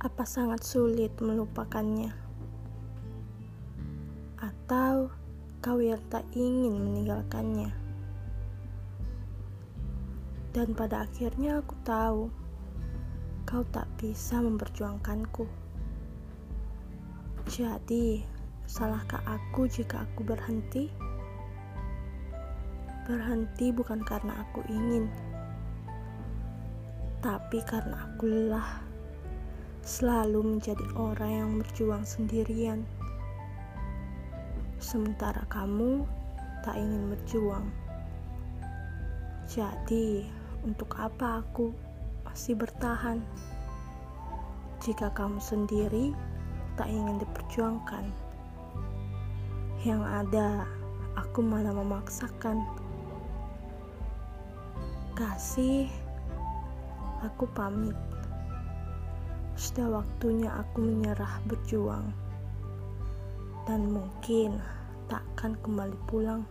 Apa sangat sulit melupakannya? Atau kau yang tak ingin meninggalkannya? Dan pada akhirnya aku tahu kau tak bisa memperjuangkanku. Jadi, salahkah aku jika aku berhenti? Berhenti bukan karena aku ingin, tapi karena aku lelah selalu menjadi orang yang berjuang sendirian. Sementara kamu tak ingin berjuang. Jadi, untuk apa aku masih bertahan? Jika kamu sendiri tak ingin diperjuangkan, yang ada aku malah memaksakan. Kasih, aku pamit. Sudah waktunya aku menyerah berjuang, dan mungkin tak akan kembali pulang.